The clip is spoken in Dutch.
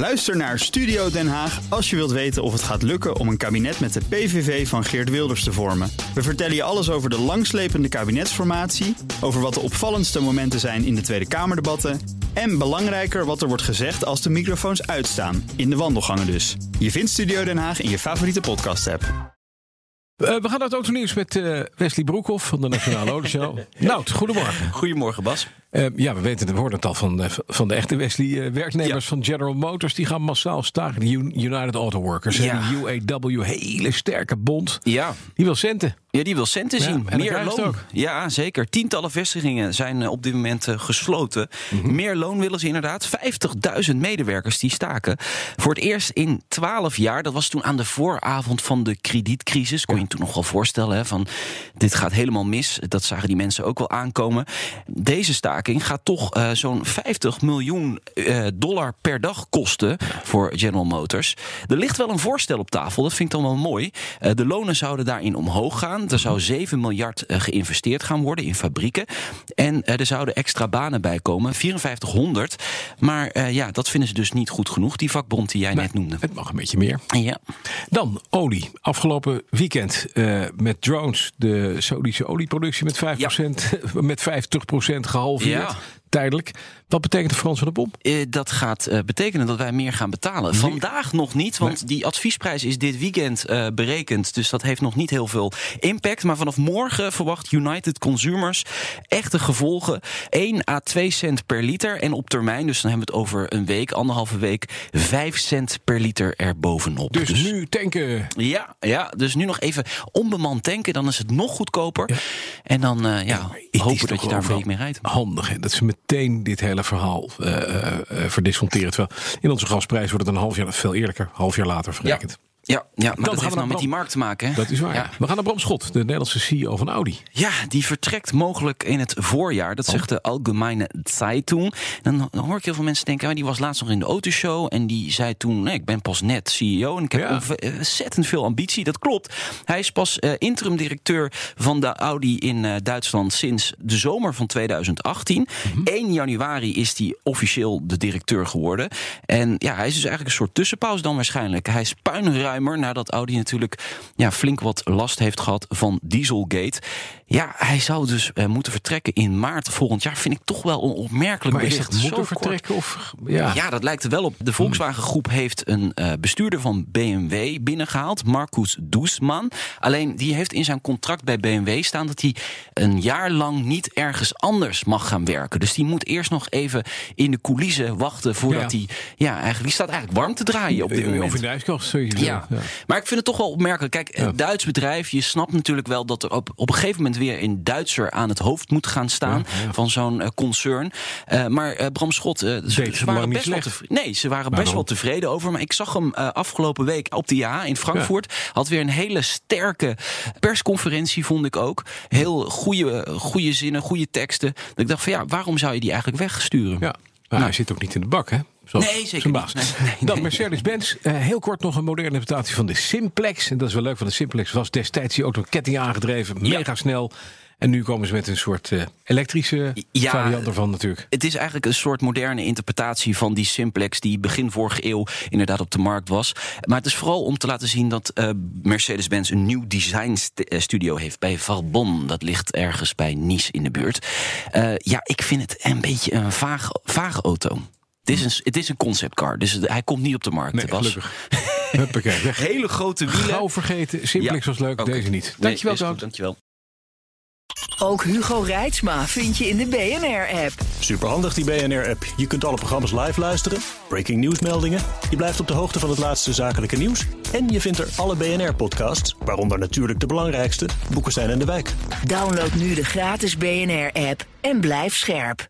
Luister naar Studio Den Haag als je wilt weten of het gaat lukken om een kabinet met de PVV van Geert Wilders te vormen. We vertellen je alles over de langslepende kabinetsformatie, over wat de opvallendste momenten zijn in de Tweede Kamerdebatten en belangrijker wat er wordt gezegd als de microfoons uitstaan, in de wandelgangen dus. Je vindt Studio Den Haag in je favoriete podcast-app. Uh, we gaan naar het autonieuws met uh, Wesley Broekhoff van de Nationale Autoshow. nou, goedemorgen. Goedemorgen Bas. Uh, ja, we weten, we hoorden het al van, van de echte Wesley. werknemers ja. van General Motors die gaan massaal staken. De United Auto Workers. Ja. De UAW, hele sterke bond. Ja. Die wil centen. Ja, die wil centen zien. Meer loon. Ook. Ja, zeker. Tientallen vestigingen zijn op dit moment gesloten. Mm -hmm. Meer loon willen ze inderdaad. 50.000 medewerkers die staken. Voor het eerst in 12 jaar. Dat was toen aan de vooravond van de kredietcrisis. Kon je toen nog wel voorstellen hè, van dit gaat helemaal mis. Dat zagen die mensen ook wel aankomen. Deze staking gaat toch uh, zo'n 50 miljoen uh, dollar per dag kosten voor General Motors. Er ligt wel een voorstel op tafel. Dat vind ik dan wel mooi. Uh, de lonen zouden daarin omhoog gaan. Er zou 7 miljard geïnvesteerd gaan worden in fabrieken. En er zouden extra banen bij komen. 5400. Maar ja, dat vinden ze dus niet goed genoeg. Die vakbond die jij nee, net noemde. Het mag een beetje meer. Ja. Dan olie. Afgelopen weekend met drones de Saudische olieproductie met 5%, ja. met 50% gehalveerd. Ja. Tijdelijk. Wat betekent de Frans van de Bom? Uh, dat gaat uh, betekenen dat wij meer gaan betalen. Nee. Vandaag nog niet, want nee. die adviesprijs is dit weekend uh, berekend. Dus dat heeft nog niet heel veel impact. Maar vanaf morgen verwacht United Consumers echte gevolgen. 1 à 2 cent per liter. En op termijn, dus dan hebben we het over een week, anderhalve week, 5 cent per liter erbovenop. Dus, dus nu tanken. Ja, ja, dus nu nog even onbemand tanken. Dan is het nog goedkoper. Ja. En dan ja, ja hopen dat je daar een week mee rijdt. Handig, hè? dat ze meteen dit hele verhaal uh, uh, verdisconteren. Terwijl in onze gasprijs wordt het een half jaar, veel eerlijker, half jaar later verrekend. Ja, ja maar dat heeft nou met die markt te maken. Hè? Dat is waar. Ja. We gaan naar Bram Schot, de Nederlandse CEO van Audi. Ja, die vertrekt mogelijk in het voorjaar. Dat oh. zegt de Allgemeine Zeitung. Dan hoor ik heel veel mensen denken... die was laatst nog in de autoshow... en die zei toen, nee, ik ben pas net CEO... en ik heb ja. ontzettend veel ambitie. Dat klopt. Hij is pas uh, interim-directeur van de Audi in uh, Duitsland... sinds de zomer van 2018. Mm -hmm. 1 januari is hij officieel de directeur geworden. En ja, hij is dus eigenlijk een soort tussenpauze dan waarschijnlijk. Hij is puinruim nadat Audi natuurlijk ja, flink wat last heeft gehad van Dieselgate. Ja, hij zou dus uh, moeten vertrekken in maart volgend jaar. Vind ik toch wel een opmerkelijk maar bericht. Is moeten vertrekken? Of, ja. ja, dat lijkt er wel op. De Volkswagen Groep heeft een uh, bestuurder van BMW binnengehaald, Marcus Doesman. Alleen die heeft in zijn contract bij BMW staan dat hij een jaar lang niet ergens anders mag gaan werken. Dus die moet eerst nog even in de coulissen wachten voordat ja. hij. Ja, eigenlijk die staat eigenlijk warm te draaien op dit moment. Of in de ijskast, sowieso. Ja. ja. Maar ik vind het toch wel opmerkelijk. Kijk, een Duits bedrijf, je snapt natuurlijk wel dat er op, op een gegeven moment weer een Duitser aan het hoofd moet gaan staan ja, van zo'n uh, concern. Uh, maar uh, Bram Schot, ze, ze, waren best wel tevreden. Nee, ze waren best wel tevreden over. Maar ik zag hem afgelopen week op de JA in Frankfurt. Had weer een hele sterke persconferentie, vond ik ook. Heel goede, goede zinnen, goede teksten. Dat ik dacht van ja, waarom zou je die eigenlijk wegsturen? Ja. Nou, hij zit ook niet in de bak, hè? Zoals nee, zeker baas. Nee, nee, Dan Mercedes-Benz. Uh, heel kort nog een moderne interpretatie van de Simplex. En dat is wel leuk, want de Simplex was destijds die auto ketting aangedreven. Ja. Mega snel. En nu komen ze met een soort uh, elektrische ja, variant ervan natuurlijk. Het is eigenlijk een soort moderne interpretatie van die Simplex... die begin vorige eeuw inderdaad op de markt was. Maar het is vooral om te laten zien dat uh, Mercedes-Benz... een nieuw designstudio heeft bij Valbon. Dat ligt ergens bij Nice in de buurt. Uh, ja, ik vind het een beetje een vage, vage auto. Het is, een, het is een conceptcar, dus hij komt niet op de markt. Nee, gelukkig. Huppakee, weg. Hele grote wielen. Gauw vergeten. Simplex ja, was leuk, okay. deze niet. Dankjewel, nee, goed, dankjewel. Ook Hugo Reitsma vind je in de BNR-app. Superhandig die BNR-app. Je kunt alle programma's live luisteren, breaking nieuwsmeldingen. Je blijft op de hoogte van het laatste zakelijke nieuws. En je vindt er alle BNR-podcasts, waaronder natuurlijk de belangrijkste, Boeken zijn in de wijk. Download nu de gratis BNR-app en blijf scherp.